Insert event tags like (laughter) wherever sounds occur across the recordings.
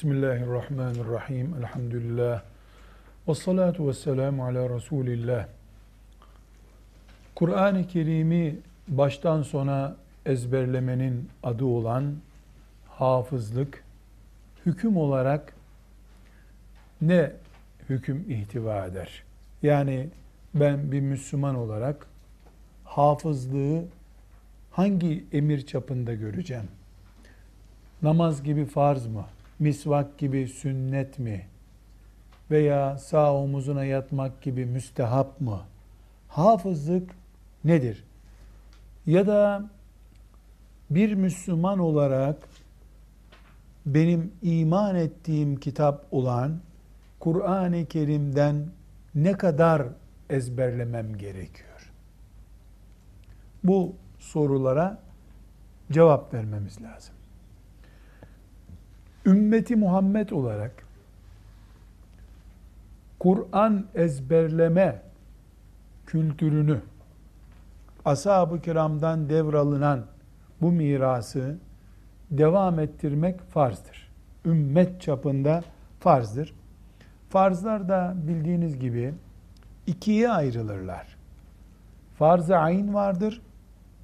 Bismillahirrahmanirrahim. Elhamdülillah. Ve salatu ve selamu ala Resulillah. Kur'an-ı Kerim'i baştan sona ezberlemenin adı olan hafızlık, hüküm olarak ne hüküm ihtiva eder? Yani ben bir Müslüman olarak hafızlığı hangi emir çapında göreceğim? Namaz gibi farz mı? Misvak gibi sünnet mi? Veya sağ omuzuna yatmak gibi müstehap mı? Hafızlık nedir? Ya da bir Müslüman olarak benim iman ettiğim kitap olan Kur'an-ı Kerim'den ne kadar ezberlemem gerekiyor? Bu sorulara cevap vermemiz lazım. Ümmeti Muhammed olarak Kur'an ezberleme kültürünü ashab-ı kiramdan devralınan bu mirası devam ettirmek farzdır. Ümmet çapında farzdır. Farzlar da bildiğiniz gibi ikiye ayrılırlar. Farz-ı ayn vardır,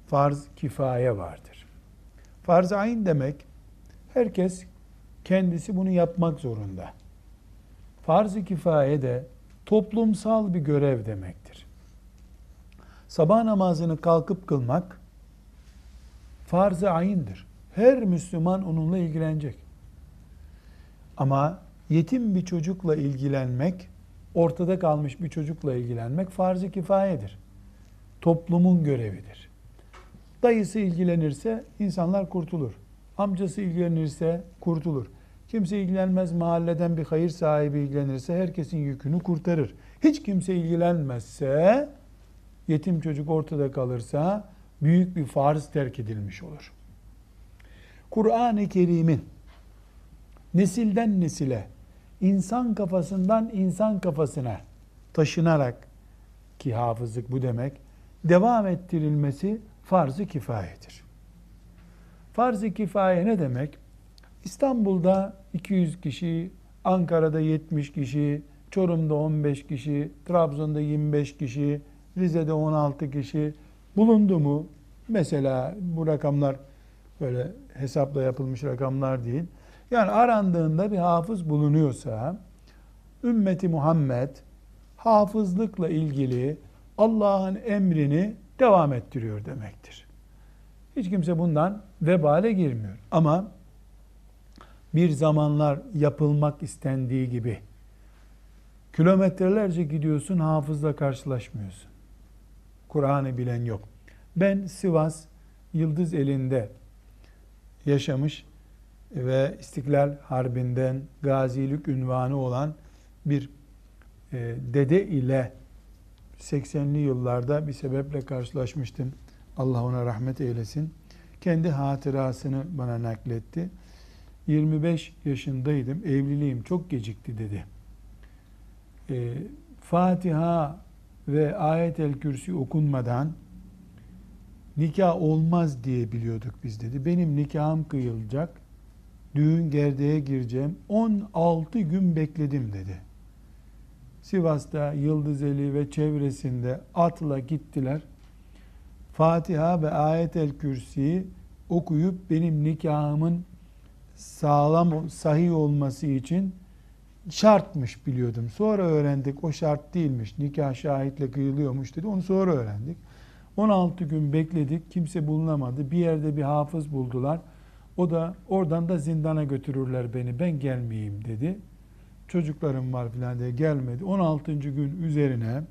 farz kifaye vardır. Farz-ı ayn demek herkes kendisi bunu yapmak zorunda. Farz-ı kifaye de toplumsal bir görev demektir. Sabah namazını kalkıp kılmak farz-ı ayindir. Her Müslüman onunla ilgilenecek. Ama yetim bir çocukla ilgilenmek, ortada kalmış bir çocukla ilgilenmek farz-ı kifayedir. Toplumun görevidir. Dayısı ilgilenirse insanlar kurtulur. Amcası ilgilenirse kurtulur. Kimse ilgilenmez mahalleden bir hayır sahibi ilgilenirse herkesin yükünü kurtarır. Hiç kimse ilgilenmezse yetim çocuk ortada kalırsa büyük bir farz terk edilmiş olur. Kur'an-ı Kerim'in nesilden nesile, insan kafasından insan kafasına taşınarak ki hafızlık bu demek, devam ettirilmesi farz-ı kifayedir. Farz-ı kifaye ne demek? İstanbul'da 200 kişi, Ankara'da 70 kişi, Çorum'da 15 kişi, Trabzon'da 25 kişi, Rize'de 16 kişi bulundu mu? Mesela bu rakamlar böyle hesapla yapılmış rakamlar değil. Yani arandığında bir hafız bulunuyorsa ümmeti Muhammed hafızlıkla ilgili Allah'ın emrini devam ettiriyor demektir. Hiç kimse bundan vebale girmiyor. Ama bir zamanlar yapılmak istendiği gibi kilometrelerce gidiyorsun hafızla karşılaşmıyorsun. Kur'an'ı bilen yok. Ben Sivas Yıldız elinde yaşamış ve İstiklal Harbi'nden gazilik ünvanı olan bir e, dede ile 80'li yıllarda bir sebeple karşılaşmıştım. Allah ona rahmet eylesin. Kendi hatırasını bana nakletti. 25 yaşındaydım, evliliğim çok gecikti dedi. E, Fatiha ve ayet-el kürsi okunmadan nikah olmaz diye biliyorduk biz dedi. Benim nikahım kıyılacak, düğün gerdeğe gireceğim, 16 gün bekledim dedi. Sivas'ta Yıldızeli ve çevresinde atla gittiler. Fatiha ve ayet-el kürsiyi okuyup benim nikahımın sağlam, sahih olması için şartmış biliyordum. Sonra öğrendik o şart değilmiş. Nikah şahitle kıyılıyormuş dedi. Onu sonra öğrendik. 16 gün bekledik. Kimse bulunamadı. Bir yerde bir hafız buldular. O da oradan da zindana götürürler beni. Ben gelmeyeyim dedi. Çocuklarım var filan diye gelmedi. 16. gün üzerine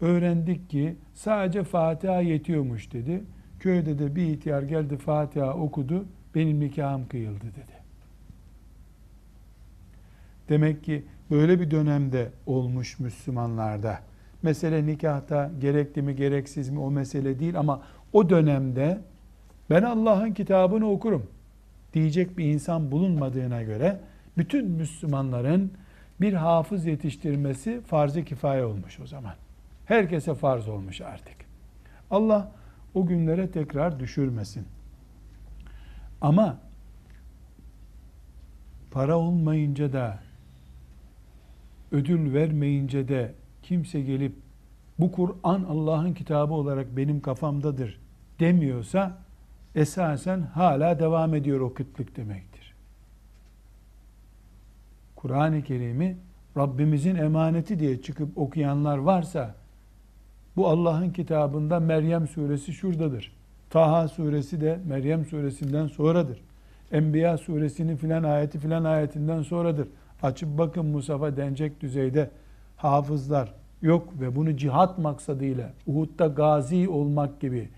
öğrendik ki sadece Fatiha yetiyormuş dedi. Köyde de bir ihtiyar geldi Fatiha okudu. Benim nikahım kıyıldı dedi. Demek ki böyle bir dönemde olmuş Müslümanlarda. Mesele nikahta gerekli mi gereksiz mi o mesele değil ama o dönemde ben Allah'ın kitabını okurum diyecek bir insan bulunmadığına göre bütün Müslümanların bir hafız yetiştirmesi farz-ı kifaye olmuş o zaman. Herkese farz olmuş artık. Allah o günlere tekrar düşürmesin. Ama para olmayınca da ödül vermeyince de kimse gelip bu Kur'an Allah'ın kitabı olarak benim kafamdadır demiyorsa esasen hala devam ediyor o kıtlık demektir. Kur'an-ı Kerim'i Rabbimizin emaneti diye çıkıp okuyanlar varsa bu Allah'ın kitabında Meryem suresi şuradadır. Taha suresi de Meryem suresinden sonradır. Enbiya suresinin filan ayeti filan ayetinden sonradır. Açıp bakın Musaf'a denecek düzeyde hafızlar yok ve bunu cihat maksadıyla Uhud'da gazi olmak gibi,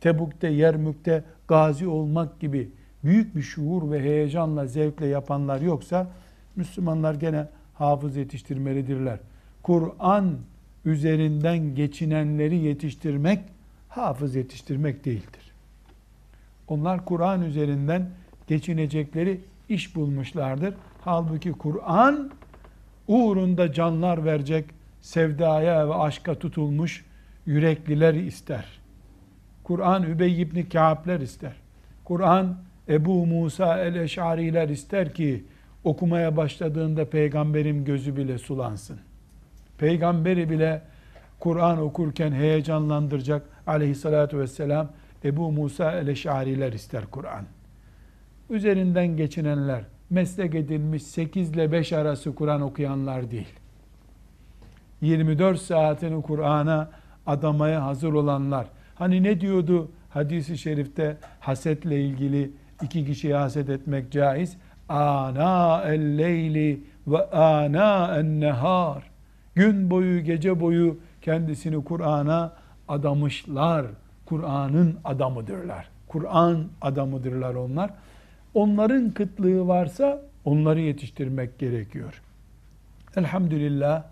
Tebuk'te, Yermük'te gazi olmak gibi büyük bir şuur ve heyecanla, zevkle yapanlar yoksa Müslümanlar gene hafız yetiştirmelidirler. Kur'an üzerinden geçinenleri yetiştirmek hafız yetiştirmek değildir. Onlar Kur'an üzerinden geçinecekleri iş bulmuşlardır. Halbuki Kur'an uğrunda canlar verecek, sevdaya ve aşka tutulmuş yürekliler ister. Kur'an Übey ibn Kâb'ler ister. Kur'an Ebu Musa el-Eş'ariler ister ki okumaya başladığında peygamberin gözü bile sulansın. Peygamberi bile Kur'an okurken heyecanlandıracak aleyhissalatü vesselam Ebu Musa el-Eş'ariler ister Kur'an. Üzerinden geçinenler, meslek edilmiş 8 ile 5 arası Kur'an okuyanlar değil. 24 saatini Kur'an'a adamaya hazır olanlar. Hani ne diyordu hadisi şerifte hasetle ilgili iki kişiyi haset etmek caiz. Ana el leyli ve ana en nehar. Gün boyu, gece boyu kendisini Kur'an'a adamışlar. Kur'an'ın adamıdırlar. Kur'an adamıdırlar onlar. Onların kıtlığı varsa onları yetiştirmek gerekiyor. Elhamdülillah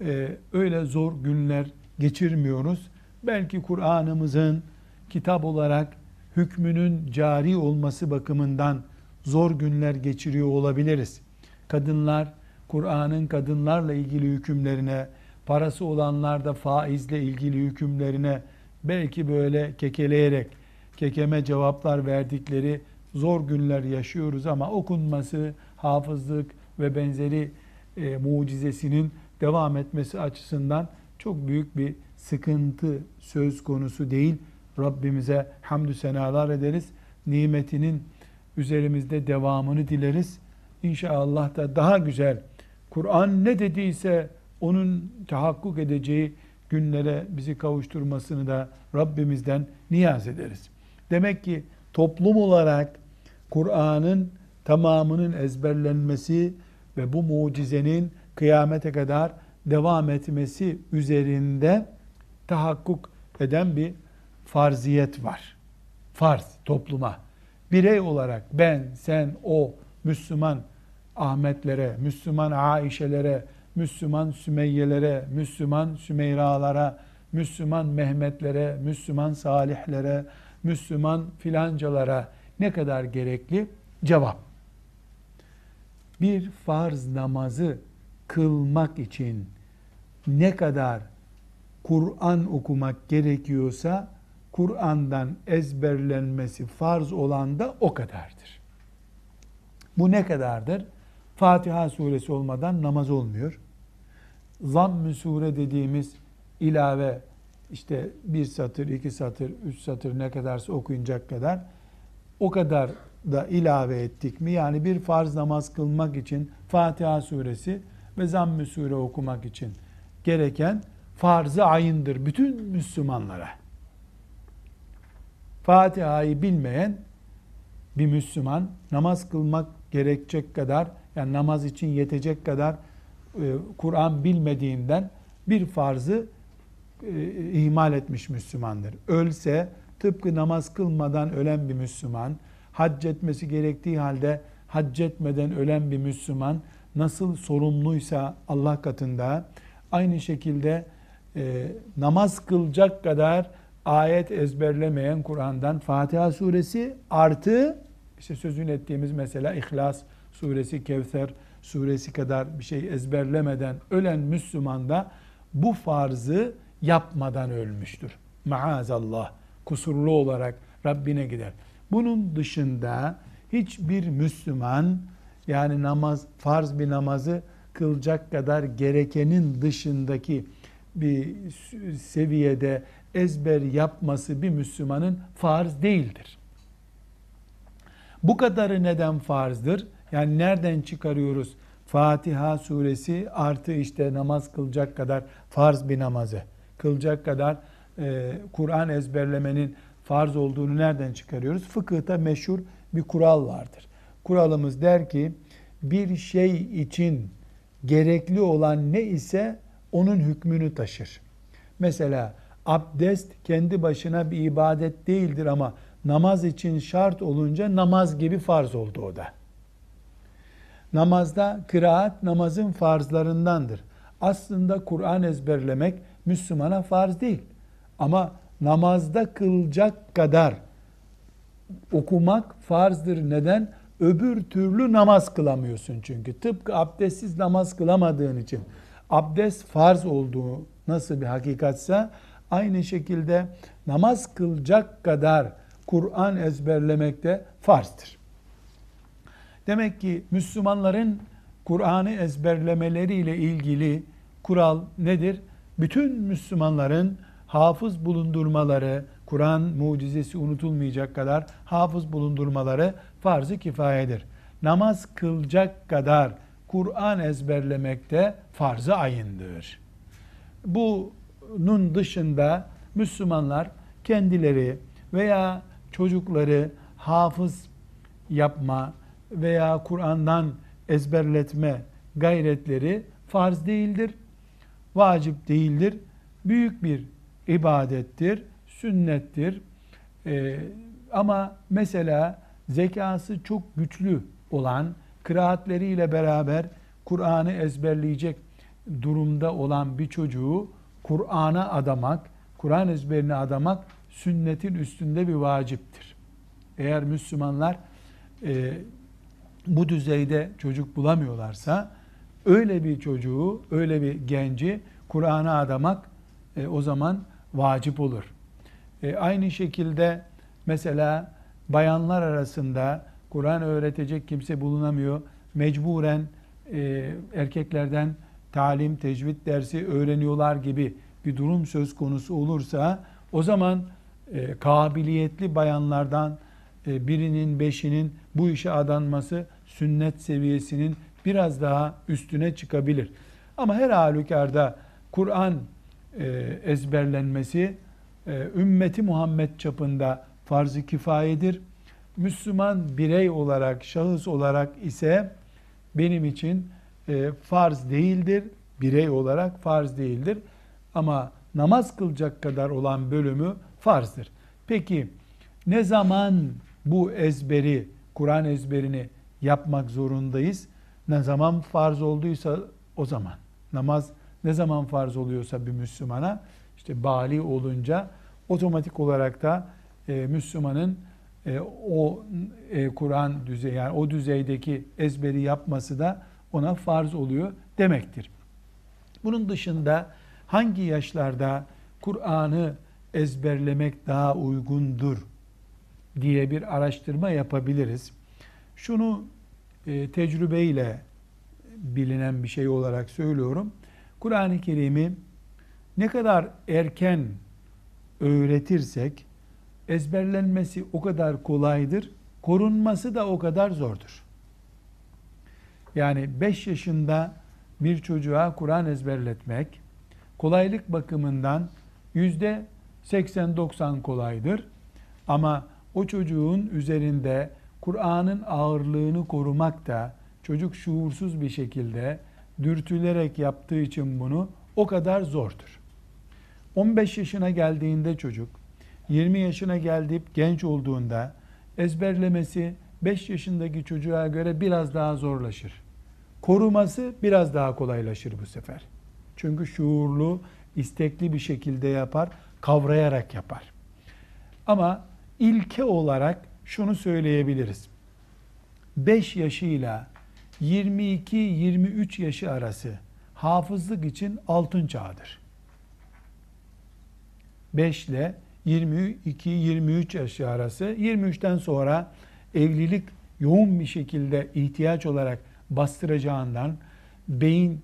e, öyle zor günler geçirmiyoruz. Belki Kur'an'ımızın kitap olarak hükmünün cari olması bakımından zor günler geçiriyor olabiliriz. Kadınlar Kur'an'ın kadınlarla ilgili hükümlerine, parası olanlar da faizle ilgili hükümlerine belki böyle kekeleyerek kekeme cevaplar verdikleri zor günler yaşıyoruz ama okunması, hafızlık ve benzeri e, mucizesinin devam etmesi açısından çok büyük bir sıkıntı söz konusu değil. Rabbimize hamdü senalar ederiz. Nimetinin üzerimizde devamını dileriz. İnşallah da daha güzel Kur'an ne dediyse onun tahakkuk edeceği günlere bizi kavuşturmasını da Rabbimizden niyaz ederiz. Demek ki toplum olarak Kur'an'ın tamamının ezberlenmesi ve bu mucizenin kıyamete kadar devam etmesi üzerinde tahakkuk eden bir farziyet var. Farz topluma. Birey olarak ben, sen, o, Müslüman Ahmetlere, Müslüman Aişelere, Müslüman Sümeyyelere, Müslüman Sümeyralara, Müslüman Mehmetlere, Müslüman Salihlere, Müslüman filancalara ne kadar gerekli? Cevap. Bir farz namazı kılmak için ne kadar Kur'an okumak gerekiyorsa Kur'an'dan ezberlenmesi farz olan da o kadardır. Bu ne kadardır? Fatiha suresi olmadan namaz olmuyor. Zamm-ı sure dediğimiz ilave işte bir satır, iki satır, üç satır ne kadarsa okuyacak kadar o kadar da ilave ettik mi? Yani bir farz namaz kılmak için Fatiha suresi ve Zamm-ı sure okumak için gereken farz-ı ayındır bütün Müslümanlara. Fatiha'yı bilmeyen bir Müslüman namaz kılmak gerekecek kadar yani namaz için yetecek kadar Kur'an bilmediğinden bir farzı e, ihmal etmiş Müslümandır. Ölse tıpkı namaz kılmadan ölen bir Müslüman, hac etmesi gerektiği halde hac etmeden ölen bir Müslüman nasıl sorumluysa Allah katında aynı şekilde e, namaz kılacak kadar ayet ezberlemeyen Kur'an'dan Fatiha suresi artı işte sözünü ettiğimiz mesela İhlas suresi, Kevser suresi kadar bir şey ezberlemeden ölen Müslüman da bu farzı yapmadan ölmüştür. Maazallah kusurlu olarak Rabbine gider. Bunun dışında hiçbir Müslüman Yani namaz, farz bir namazı kılacak kadar gerekenin dışındaki bir seviyede ezber yapması bir Müslümanın farz değildir. Bu kadarı neden farzdır? Yani nereden çıkarıyoruz? Fatiha suresi artı işte namaz kılacak kadar farz bir namazı, kılacak kadar e, Kur'an ezberlemenin farz olduğunu nereden çıkarıyoruz? Fıkıhta meşhur bir kural vardır. Kuralımız der ki bir şey için gerekli olan ne ise onun hükmünü taşır. Mesela abdest kendi başına bir ibadet değildir ama namaz için şart olunca namaz gibi farz oldu o da. Namazda kıraat namazın farzlarındandır. Aslında Kur'an ezberlemek Müslümana farz değil. Ama namazda kılacak kadar okumak farzdır. Neden? Öbür türlü namaz kılamıyorsun çünkü. Tıpkı abdestsiz namaz kılamadığın için. Abdest farz olduğu nasıl bir hakikatse aynı şekilde namaz kılacak kadar Kur'an ezberlemek de farzdır. Demek ki Müslümanların Kur'an'ı ezberlemeleriyle ilgili kural nedir? Bütün Müslümanların hafız bulundurmaları, Kur'an mucizesi unutulmayacak kadar hafız bulundurmaları farz-ı kifayedir. Namaz kılacak kadar Kur'an ezberlemek de farz-ı ayındır. Bunun dışında Müslümanlar kendileri veya çocukları hafız yapma veya Kur'an'dan ezberletme gayretleri farz değildir, vacip değildir. Büyük bir ibadettir, sünnettir. Ee, ama mesela zekası çok güçlü olan, kıraatleriyle beraber Kur'an'ı ezberleyecek durumda olan bir çocuğu Kur'an'a adamak, Kur'an ezberine adamak sünnetin üstünde bir vaciptir. Eğer Müslümanlar e, bu düzeyde çocuk bulamıyorlarsa öyle bir çocuğu, öyle bir genci Kur'an'a adamak e, o zaman vacip olur. E, aynı şekilde mesela bayanlar arasında Kur'an öğretecek kimse bulunamıyor. Mecburen e, erkeklerden talim, tecvid dersi öğreniyorlar gibi bir durum söz konusu olursa o zaman e, kabiliyetli bayanlardan e, birinin beşinin bu işe adanması sünnet seviyesinin biraz daha üstüne çıkabilir. Ama her halükarda Kur'an e, ezberlenmesi e, ümmeti Muhammed çapında farz-ı kifayedir. Müslüman birey olarak, şahıs olarak ise benim için e, farz değildir. Birey olarak farz değildir. Ama namaz kılacak kadar olan bölümü farzdır. Peki ne zaman bu ezberi, Kur'an ezberini yapmak zorundayız? Ne zaman farz olduysa o zaman. Namaz ne zaman farz oluyorsa bir Müslümana işte bali olunca otomatik olarak da e, Müslümanın e, o e, Kur'an düzey yani o düzeydeki ezberi yapması da ona farz oluyor demektir. Bunun dışında hangi yaşlarda Kur'an'ı ezberlemek daha uygundur diye bir araştırma yapabiliriz. Şunu e, tecrübeyle bilinen bir şey olarak söylüyorum. Kur'an-ı Kerim'i ne kadar erken öğretirsek ezberlenmesi o kadar kolaydır, korunması da o kadar zordur. Yani 5 yaşında bir çocuğa Kur'an ezberletmek kolaylık bakımından yüzde 80-90 kolaydır. Ama o çocuğun üzerinde Kur'an'ın ağırlığını korumak da çocuk şuursuz bir şekilde dürtülerek yaptığı için bunu o kadar zordur. 15 yaşına geldiğinde çocuk 20 yaşına geldiğip genç olduğunda ezberlemesi 5 yaşındaki çocuğa göre biraz daha zorlaşır. Koruması biraz daha kolaylaşır bu sefer. Çünkü şuurlu, istekli bir şekilde yapar, kavrayarak yapar. Ama ilke olarak şunu söyleyebiliriz. 5 yaşıyla 22-23 yaşı arası hafızlık için altın çağdır. 5 ile 22-23 yaşı arası 23'ten sonra evlilik yoğun bir şekilde ihtiyaç olarak bastıracağından beyin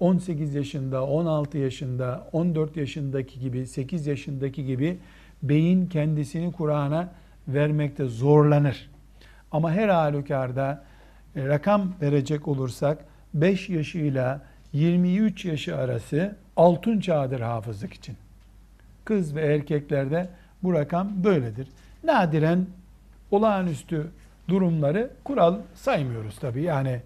18 yaşında, 16 yaşında, 14 yaşındaki gibi, 8 yaşındaki gibi beyin kendisini Kur'an'a vermekte zorlanır. Ama her halükarda e, rakam verecek olursak 5 yaşıyla 23 yaşı arası altın çağdır hafızlık için. Kız ve erkeklerde bu rakam böyledir. Nadiren olağanüstü durumları kural saymıyoruz tabii. Yani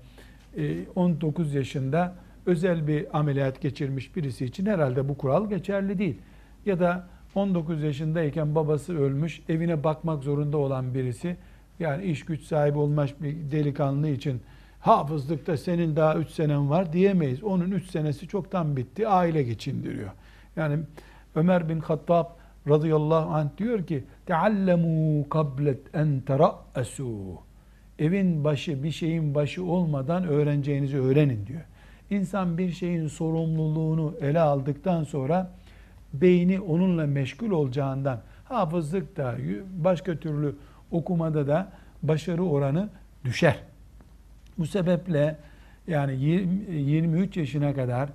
19 e, yaşında özel bir ameliyat geçirmiş birisi için herhalde bu kural geçerli değil. Ya da 19 yaşındayken babası ölmüş, evine bakmak zorunda olan birisi, yani iş güç sahibi olmuş bir delikanlı için hafızlıkta senin daha 3 senen var diyemeyiz. Onun 3 senesi çoktan bitti, aile geçindiriyor. Yani Ömer bin Hattab radıyallahu anh diyor ki teallemu kablet en tera'esu evin başı bir şeyin başı olmadan öğreneceğinizi öğrenin diyor. İnsan bir şeyin sorumluluğunu ele aldıktan sonra beyni onunla meşgul olacağından hafızlık da başka türlü okumada da başarı oranı düşer. Bu sebeple yani 23 yaşına kadar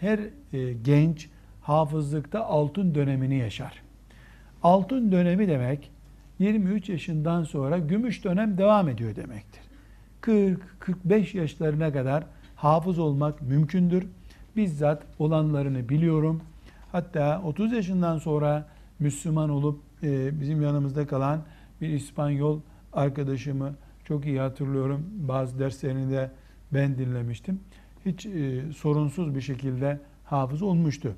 her e, genç hafızlıkta altın dönemini yaşar. Altın dönemi demek 23 yaşından sonra gümüş dönem devam ediyor demektir. 40-45 yaşlarına kadar hafız olmak mümkündür. Bizzat olanlarını biliyorum. Hatta 30 yaşından sonra Müslüman olup e, bizim yanımızda kalan bir İspanyol arkadaşımı çok iyi hatırlıyorum. Bazı derslerini de ben dinlemiştim. Hiç e, sorunsuz bir şekilde hafız olmuştu.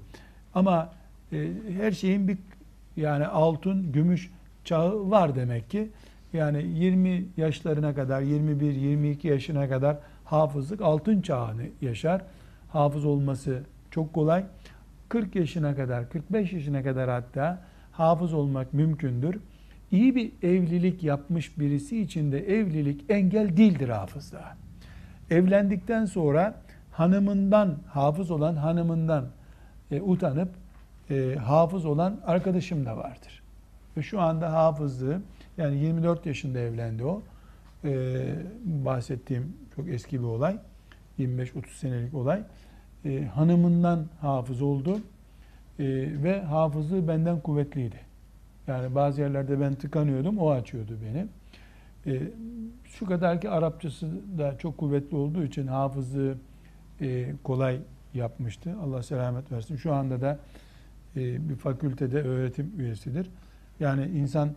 Ama e, her şeyin bir yani altın, gümüş çağı var demek ki. Yani 20 yaşlarına kadar, 21-22 yaşına kadar hafızlık altın çağını yaşar. Hafız olması çok kolay. 40 yaşına kadar, 45 yaşına kadar hatta hafız olmak mümkündür. İyi bir evlilik yapmış birisi için de evlilik engel değildir hafızlığa. Evlendikten sonra hanımından, hafız olan hanımından e, utanıp e, hafız olan arkadaşım da vardır. Ve şu anda hafızlığı, yani 24 yaşında evlendi o. E, bahsettiğim çok eski bir olay. 25-30 senelik olay. E, hanımından hafız oldu. E, ve hafızlığı benden kuvvetliydi. Yani bazı yerlerde ben tıkanıyordum, o açıyordu beni. E, şu kadar ki Arapçası da çok kuvvetli olduğu için hafızlığı e, kolay yapmıştı. Allah selamet versin. Şu anda da e, bir fakültede öğretim üyesidir. Yani insan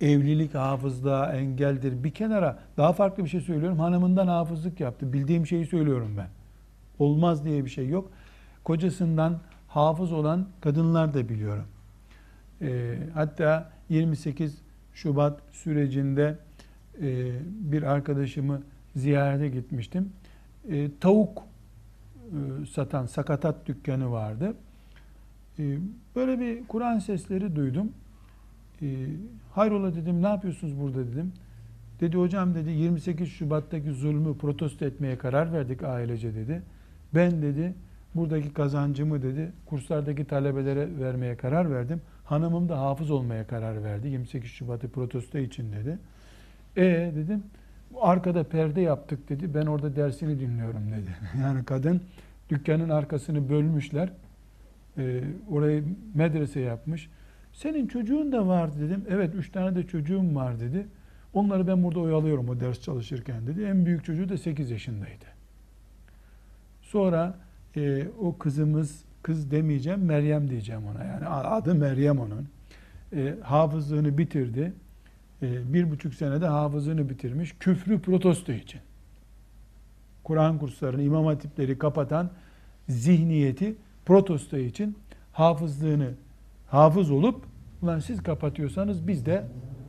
evlilik hafızlığa engeldir. Bir kenara daha farklı bir şey söylüyorum. Hanımından hafızlık yaptı. Bildiğim şeyi söylüyorum ben. Olmaz diye bir şey yok. Kocasından hafız olan kadınlar da biliyorum. E, hatta 28 Şubat sürecinde e, bir arkadaşımı ziyarete gitmiştim. E, tavuk e, satan sakatat dükkanı vardı. E, böyle bir Kur'an sesleri duydum. E, hayrola dedim ne yapıyorsunuz burada dedim. Dedi hocam dedi 28 Şubat'taki zulmü protesto etmeye karar verdik ailece dedi. Ben dedi buradaki kazancımı dedi kurslardaki talebelere vermeye karar verdim. Hanımım da hafız olmaya karar verdi 28 Şubat'ı protesto için dedi. E dedim arkada perde yaptık dedi. Ben orada dersini dinliyorum dedi. (laughs) Yani kadın dükkanın arkasını bölmüşler. E, orayı medrese yapmış. Senin çocuğun da var dedim. Evet üç tane de çocuğum var dedi. Onları ben burada oyalıyorum o ders çalışırken dedi. En büyük çocuğu da 8 yaşındaydı. Sonra e, o kızımız, kız demeyeceğim, Meryem diyeceğim ona. Yani adı Meryem onun. E, hafızlığını bitirdi. E, bir buçuk senede hafızlığını bitirmiş. Küfrü protesto için. Kur'an kurslarını, imam hatipleri kapatan zihniyeti protesto için hafızlığını hafız olup ulan siz kapatıyorsanız biz de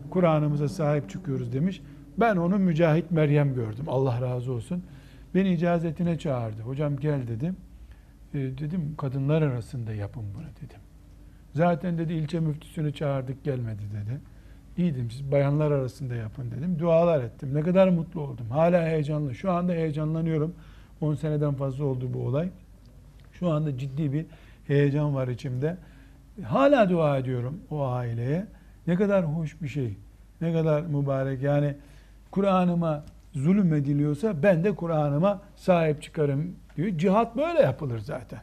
Kur'an'ımıza sahip çıkıyoruz demiş. Ben onu Mücahit Meryem gördüm. Allah razı olsun. Beni icazetine çağırdı. Hocam gel dedim. E, dedim kadınlar arasında yapın bunu dedim. Zaten dedi ilçe müftüsünü çağırdık gelmedi dedi. İyi dedim siz bayanlar arasında yapın dedim. Dualar ettim. Ne kadar mutlu oldum. Hala heyecanlı. Şu anda heyecanlanıyorum. 10 seneden fazla oldu bu olay. Şu anda ciddi bir heyecan var içimde. Hala dua ediyorum o aileye. Ne kadar hoş bir şey. Ne kadar mübarek. Yani Kur'an'ıma zulüm ediliyorsa ben de Kur'an'ıma sahip çıkarım diyor. Cihat böyle yapılır zaten.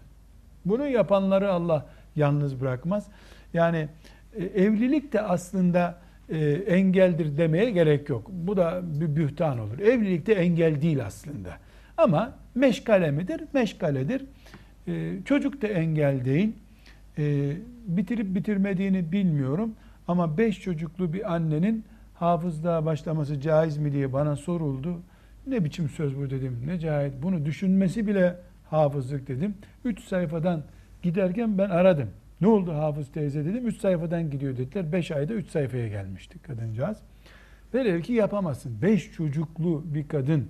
Bunu yapanları Allah yalnız bırakmaz. Yani e, evlilik de aslında e, engeldir demeye gerek yok. Bu da bir bühtan olur. Evlilik de engel değil aslında. Ama meşgale midir? Meşgaledir. E, çocuk da engel değil. Bitirip bitirmediğini bilmiyorum. Ama beş çocuklu bir annenin hafızlığa başlaması caiz mi diye bana soruldu. Ne biçim söz bu dedim. Ne caiz. Bunu düşünmesi bile hafızlık dedim. Üç sayfadan giderken ben aradım. Ne oldu hafız teyze dedim. Üç sayfadan gidiyor dediler. Beş ayda üç sayfaya gelmiştik kadıncağız. Velev ki yapamazsın. Beş çocuklu bir kadın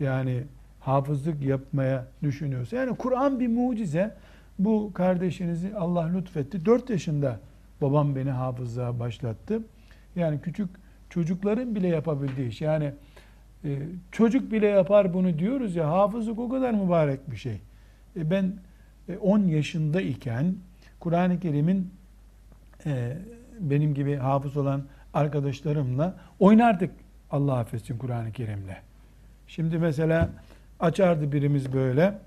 yani hafızlık yapmaya düşünüyorsa. Yani Kur'an bir mucize. Bu kardeşinizi Allah lütfetti. Dört yaşında babam beni hafızlığa başlattı. Yani küçük çocukların bile yapabildiği iş. Yani e, çocuk bile yapar bunu diyoruz ya hafızlık o kadar mübarek bir şey. E, ben e, 10 yaşında iken Kur'an-ı Kerim'in e, benim gibi hafız olan arkadaşlarımla oynardık Allah affetsin Kur'an-ı Kerim'le. Şimdi mesela açardı birimiz böyle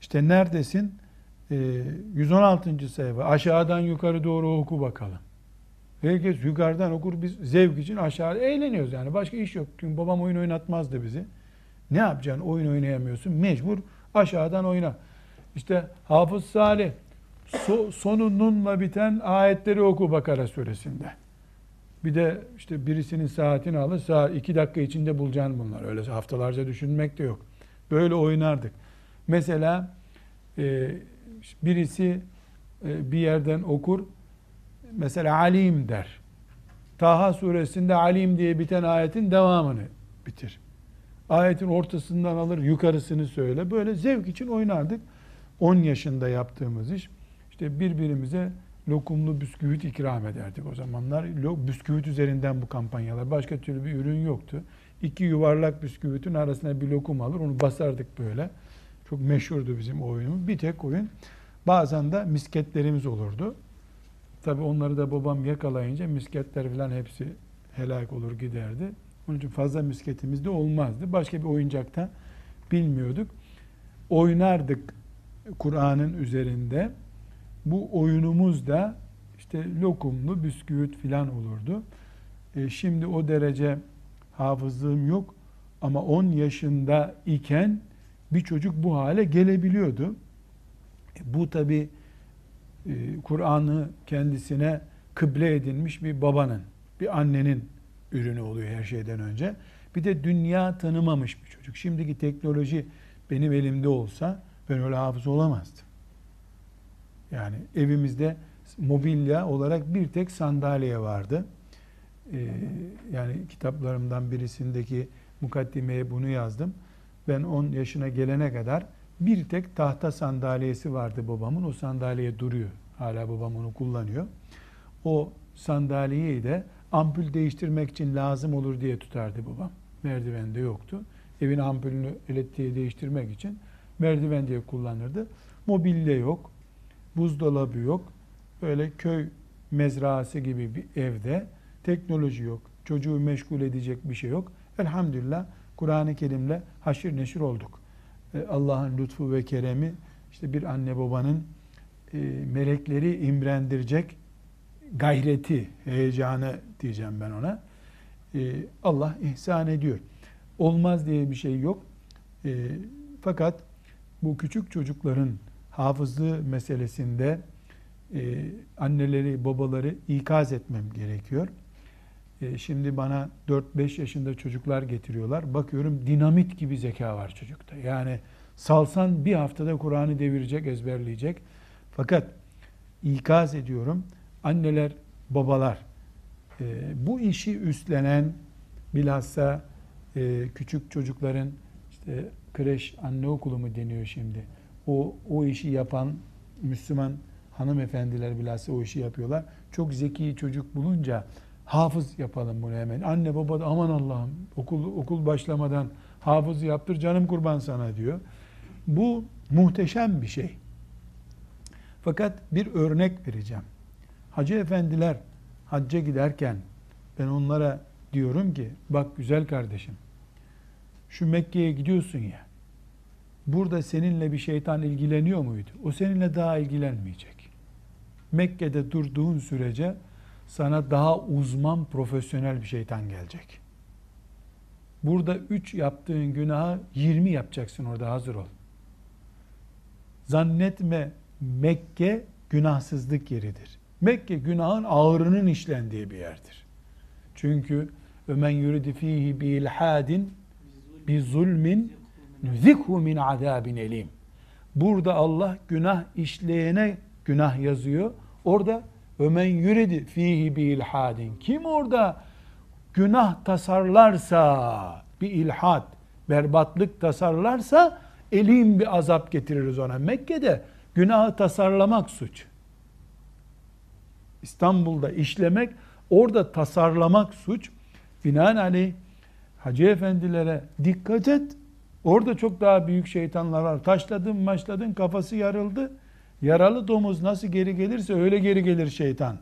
işte neredesin? E, 116. sayfa aşağıdan yukarı doğru oku bakalım. Herkes yukarıdan okur biz zevk için aşağıda eğleniyoruz yani başka iş yok. Çünkü babam oyun oynatmazdı bizi. Ne yapacaksın oyun oynayamıyorsun mecbur aşağıdan oyna. İşte Hafız Salih so, sonu nunla biten ayetleri oku Bakara suresinde. Bir de işte birisinin saatini alır, saat iki dakika içinde bulacaksın bunlar. Öyle haftalarca düşünmek de yok. Böyle oynardık. Mesela e, birisi e, bir yerden okur, mesela alim der. Taha suresinde alim diye biten ayetin devamını bitir. Ayetin ortasından alır, yukarısını söyle. Böyle zevk için oynardık. 10 yaşında yaptığımız iş. İşte birbirimize lokumlu bisküvit ikram ederdik o zamanlar. Bisküvit üzerinden bu kampanyalar. Başka türlü bir ürün yoktu. İki yuvarlak bisküvitin arasına bir lokum alır. Onu basardık böyle. Çok meşhurdu bizim oyunumuz. Bir tek oyun. Bazen de misketlerimiz olurdu. Tabi onları da babam yakalayınca misketler falan hepsi helak olur giderdi. Onun için fazla misketimiz de olmazdı. Başka bir oyuncakta bilmiyorduk. Oynardık Kur'an'ın üzerinde. Bu oyunumuz da işte lokumlu bisküvit filan olurdu. E şimdi o derece hafızlığım yok ama 10 yaşında iken bir çocuk bu hale gelebiliyordu. E bu tabi Kur'an'ı kendisine kıble edinmiş bir babanın, bir annenin ürünü oluyor her şeyden önce. Bir de dünya tanımamış bir çocuk. Şimdiki teknoloji benim elimde olsa ben öyle hafız olamazdım. Yani evimizde mobilya olarak bir tek sandalye vardı. Ee, yani kitaplarımdan birisindeki mukaddimeye bunu yazdım. Ben 10 yaşına gelene kadar bir tek tahta sandalyesi vardı babamın. O sandalye duruyor. Hala babam onu kullanıyor. O sandalyeyi de ampul değiştirmek için lazım olur diye tutardı babam. Merdivende yoktu. Evin ampulünü elektriği değiştirmek için merdiven diye kullanırdı. Mobilya yok buzdolabı yok. Böyle köy mezrası gibi bir evde teknoloji yok. Çocuğu meşgul edecek bir şey yok. Elhamdülillah Kur'an-ı Kerim'le haşir neşir olduk. E, Allah'ın lütfu ve keremi işte bir anne babanın e, melekleri imrendirecek gayreti, heyecanı diyeceğim ben ona. E, Allah ihsan ediyor. Olmaz diye bir şey yok. Fakat bu küçük çocukların hafızlığı meselesinde e, anneleri, babaları ikaz etmem gerekiyor. E, şimdi bana 4-5 yaşında çocuklar getiriyorlar. Bakıyorum dinamit gibi zeka var çocukta. Yani salsan bir haftada Kur'an'ı devirecek, ezberleyecek. Fakat ikaz ediyorum. Anneler, babalar e, bu işi üstlenen bilhassa e, küçük çocukların işte kreş, anne okulu mu deniyor şimdi o, o işi yapan Müslüman hanımefendiler bilhassa o işi yapıyorlar. Çok zeki çocuk bulunca hafız yapalım bunu hemen. Anne baba da aman Allah'ım okul, okul başlamadan hafız yaptır canım kurban sana diyor. Bu muhteşem bir şey. Fakat bir örnek vereceğim. Hacı efendiler hacca giderken ben onlara diyorum ki bak güzel kardeşim şu Mekke'ye gidiyorsun ya burada seninle bir şeytan ilgileniyor muydu? O seninle daha ilgilenmeyecek. Mekke'de durduğun sürece sana daha uzman profesyonel bir şeytan gelecek. Burada 3 yaptığın günaha 20 yapacaksın orada hazır ol. Zannetme Mekke günahsızlık yeridir. Mekke günahın ağırının işlendiği bir yerdir. Çünkü ömen yuridi fihi bi bi zulmin nuzikhu min azabin elim. Burada Allah günah işleyene günah yazıyor. Orada ömen yuridi fihi bi ilhadin. Kim orada günah tasarlarsa bir ilhat, berbatlık tasarlarsa elim bir azap getiririz ona. Mekke'de günahı tasarlamak suç. İstanbul'da işlemek, orada tasarlamak suç. Binaenaleyh hacı efendilere dikkat et. Orada çok daha büyük şeytanlar var. Taşladın maçladın kafası yarıldı. Yaralı domuz nasıl geri gelirse öyle geri gelir şeytan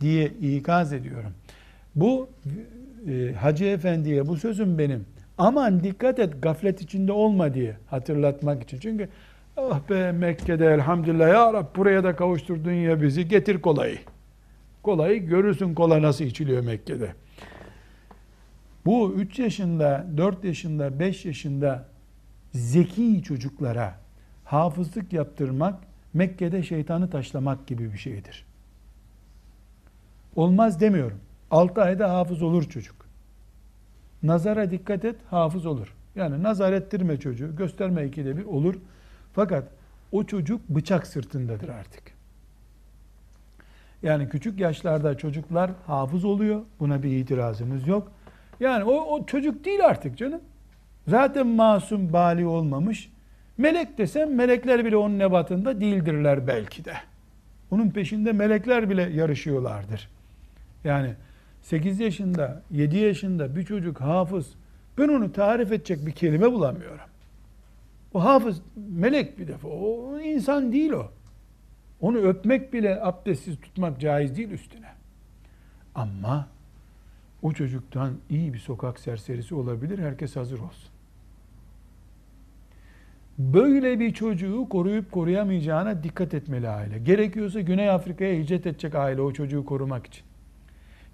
diye ikaz ediyorum. Bu e, Hacı Efendi'ye bu sözüm benim. Aman dikkat et gaflet içinde olma diye hatırlatmak için. Çünkü ah be Mekke'de elhamdülillah ya Rab buraya da kavuşturdun ya bizi getir kolayı. Kolayı görürsün kola nasıl içiliyor Mekke'de. Bu 3 yaşında, 4 yaşında, 5 yaşında zeki çocuklara hafızlık yaptırmak Mekke'de şeytanı taşlamak gibi bir şeydir. Olmaz demiyorum. 6 ayda hafız olur çocuk. Nazara dikkat et, hafız olur. Yani nazar ettirme çocuğu, gösterme ikide bir olur. Fakat o çocuk bıçak sırtındadır artık. Yani küçük yaşlarda çocuklar hafız oluyor. Buna bir itirazımız yok. Yani o, o çocuk değil artık canım. Zaten masum bali olmamış. Melek desem melekler bile onun nebatında değildirler belki de. Onun peşinde melekler bile yarışıyorlardır. Yani 8 yaşında, 7 yaşında bir çocuk hafız. Ben onu tarif edecek bir kelime bulamıyorum. O hafız melek bir defa. O insan değil o. Onu öpmek bile abdestsiz tutmak caiz değil üstüne. Ama o çocuktan iyi bir sokak serserisi olabilir. Herkes hazır olsun. Böyle bir çocuğu koruyup koruyamayacağına dikkat etmeli aile. Gerekiyorsa Güney Afrika'ya hicret edecek aile o çocuğu korumak için.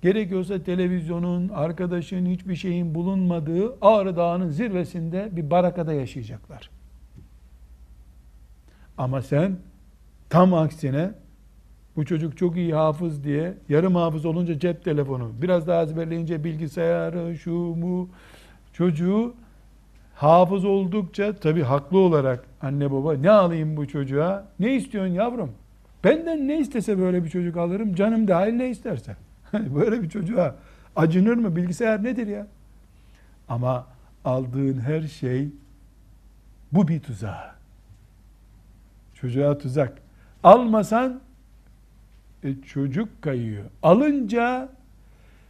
Gerekiyorsa televizyonun, arkadaşın, hiçbir şeyin bulunmadığı Ağrı Dağı'nın zirvesinde bir barakada yaşayacaklar. Ama sen tam aksine bu çocuk çok iyi hafız diye yarım hafız olunca cep telefonu, biraz daha ezberleyince bilgisayarı, şu mu çocuğu hafız oldukça tabi haklı olarak anne baba ne alayım bu çocuğa? Ne istiyorsun yavrum? Benden ne istese böyle bir çocuk alırım. Canım dahil ne isterse. (laughs) Böyle bir çocuğa acınır mı? Bilgisayar nedir ya? Ama aldığın her şey bu bir tuzak. Çocuğa tuzak. Almasan e, çocuk kayıyor. Alınca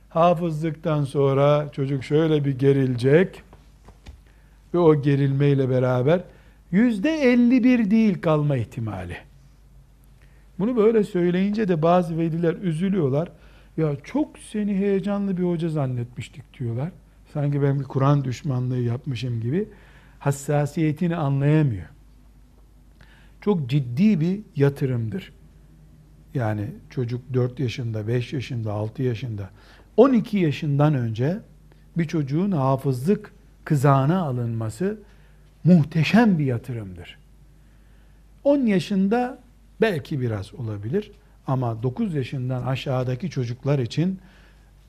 hafızlıktan sonra çocuk şöyle bir gerilecek ve o gerilmeyle beraber yüzde elli bir değil kalma ihtimali. Bunu böyle söyleyince de bazı veliler üzülüyorlar. Ya çok seni heyecanlı bir hoca zannetmiştik diyorlar. Sanki ben bir Kur'an düşmanlığı yapmışım gibi. Hassasiyetini anlayamıyor. Çok ciddi bir yatırımdır. Yani çocuk 4 yaşında, 5 yaşında, 6 yaşında, 12 yaşından önce bir çocuğun hafızlık kızağına alınması muhteşem bir yatırımdır. 10 yaşında belki biraz olabilir. Ama 9 yaşından aşağıdaki çocuklar için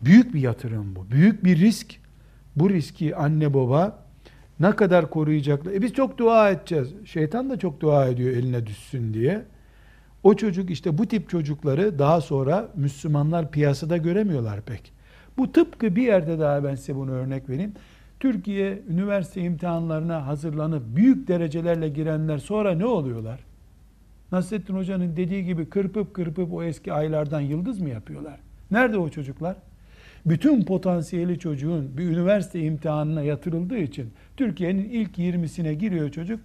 büyük bir yatırım bu. Büyük bir risk. Bu riski anne baba ne kadar koruyacaklar? E biz çok dua edeceğiz. Şeytan da çok dua ediyor eline düşsün diye. O çocuk işte bu tip çocukları daha sonra Müslümanlar piyasada göremiyorlar pek. Bu tıpkı bir yerde daha ben size bunu örnek vereyim. Türkiye üniversite imtihanlarına hazırlanıp büyük derecelerle girenler sonra ne oluyorlar? Nasrettin Hoca'nın dediği gibi kırpıp kırpıp o eski aylardan yıldız mı yapıyorlar? Nerede o çocuklar? Bütün potansiyeli çocuğun bir üniversite imtihanına yatırıldığı için Türkiye'nin ilk 20'sine giriyor çocuk.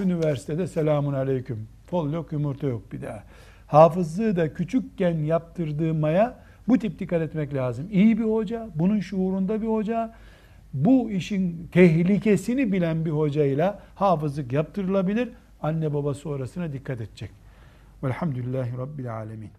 Üniversitede selamun aleyküm. Fol yok yumurta yok bir daha. Hafızlığı da küçükken yaptırdığı maya Bu tip dikkat etmek lazım. İyi bir hoca, bunun şuurunda bir hoca, bu işin tehlikesini bilen bir hocayla hafızlık yaptırılabilir. Anne baba sonrasına dikkat edecek. Velhamdülillahi Rabbil Alemin.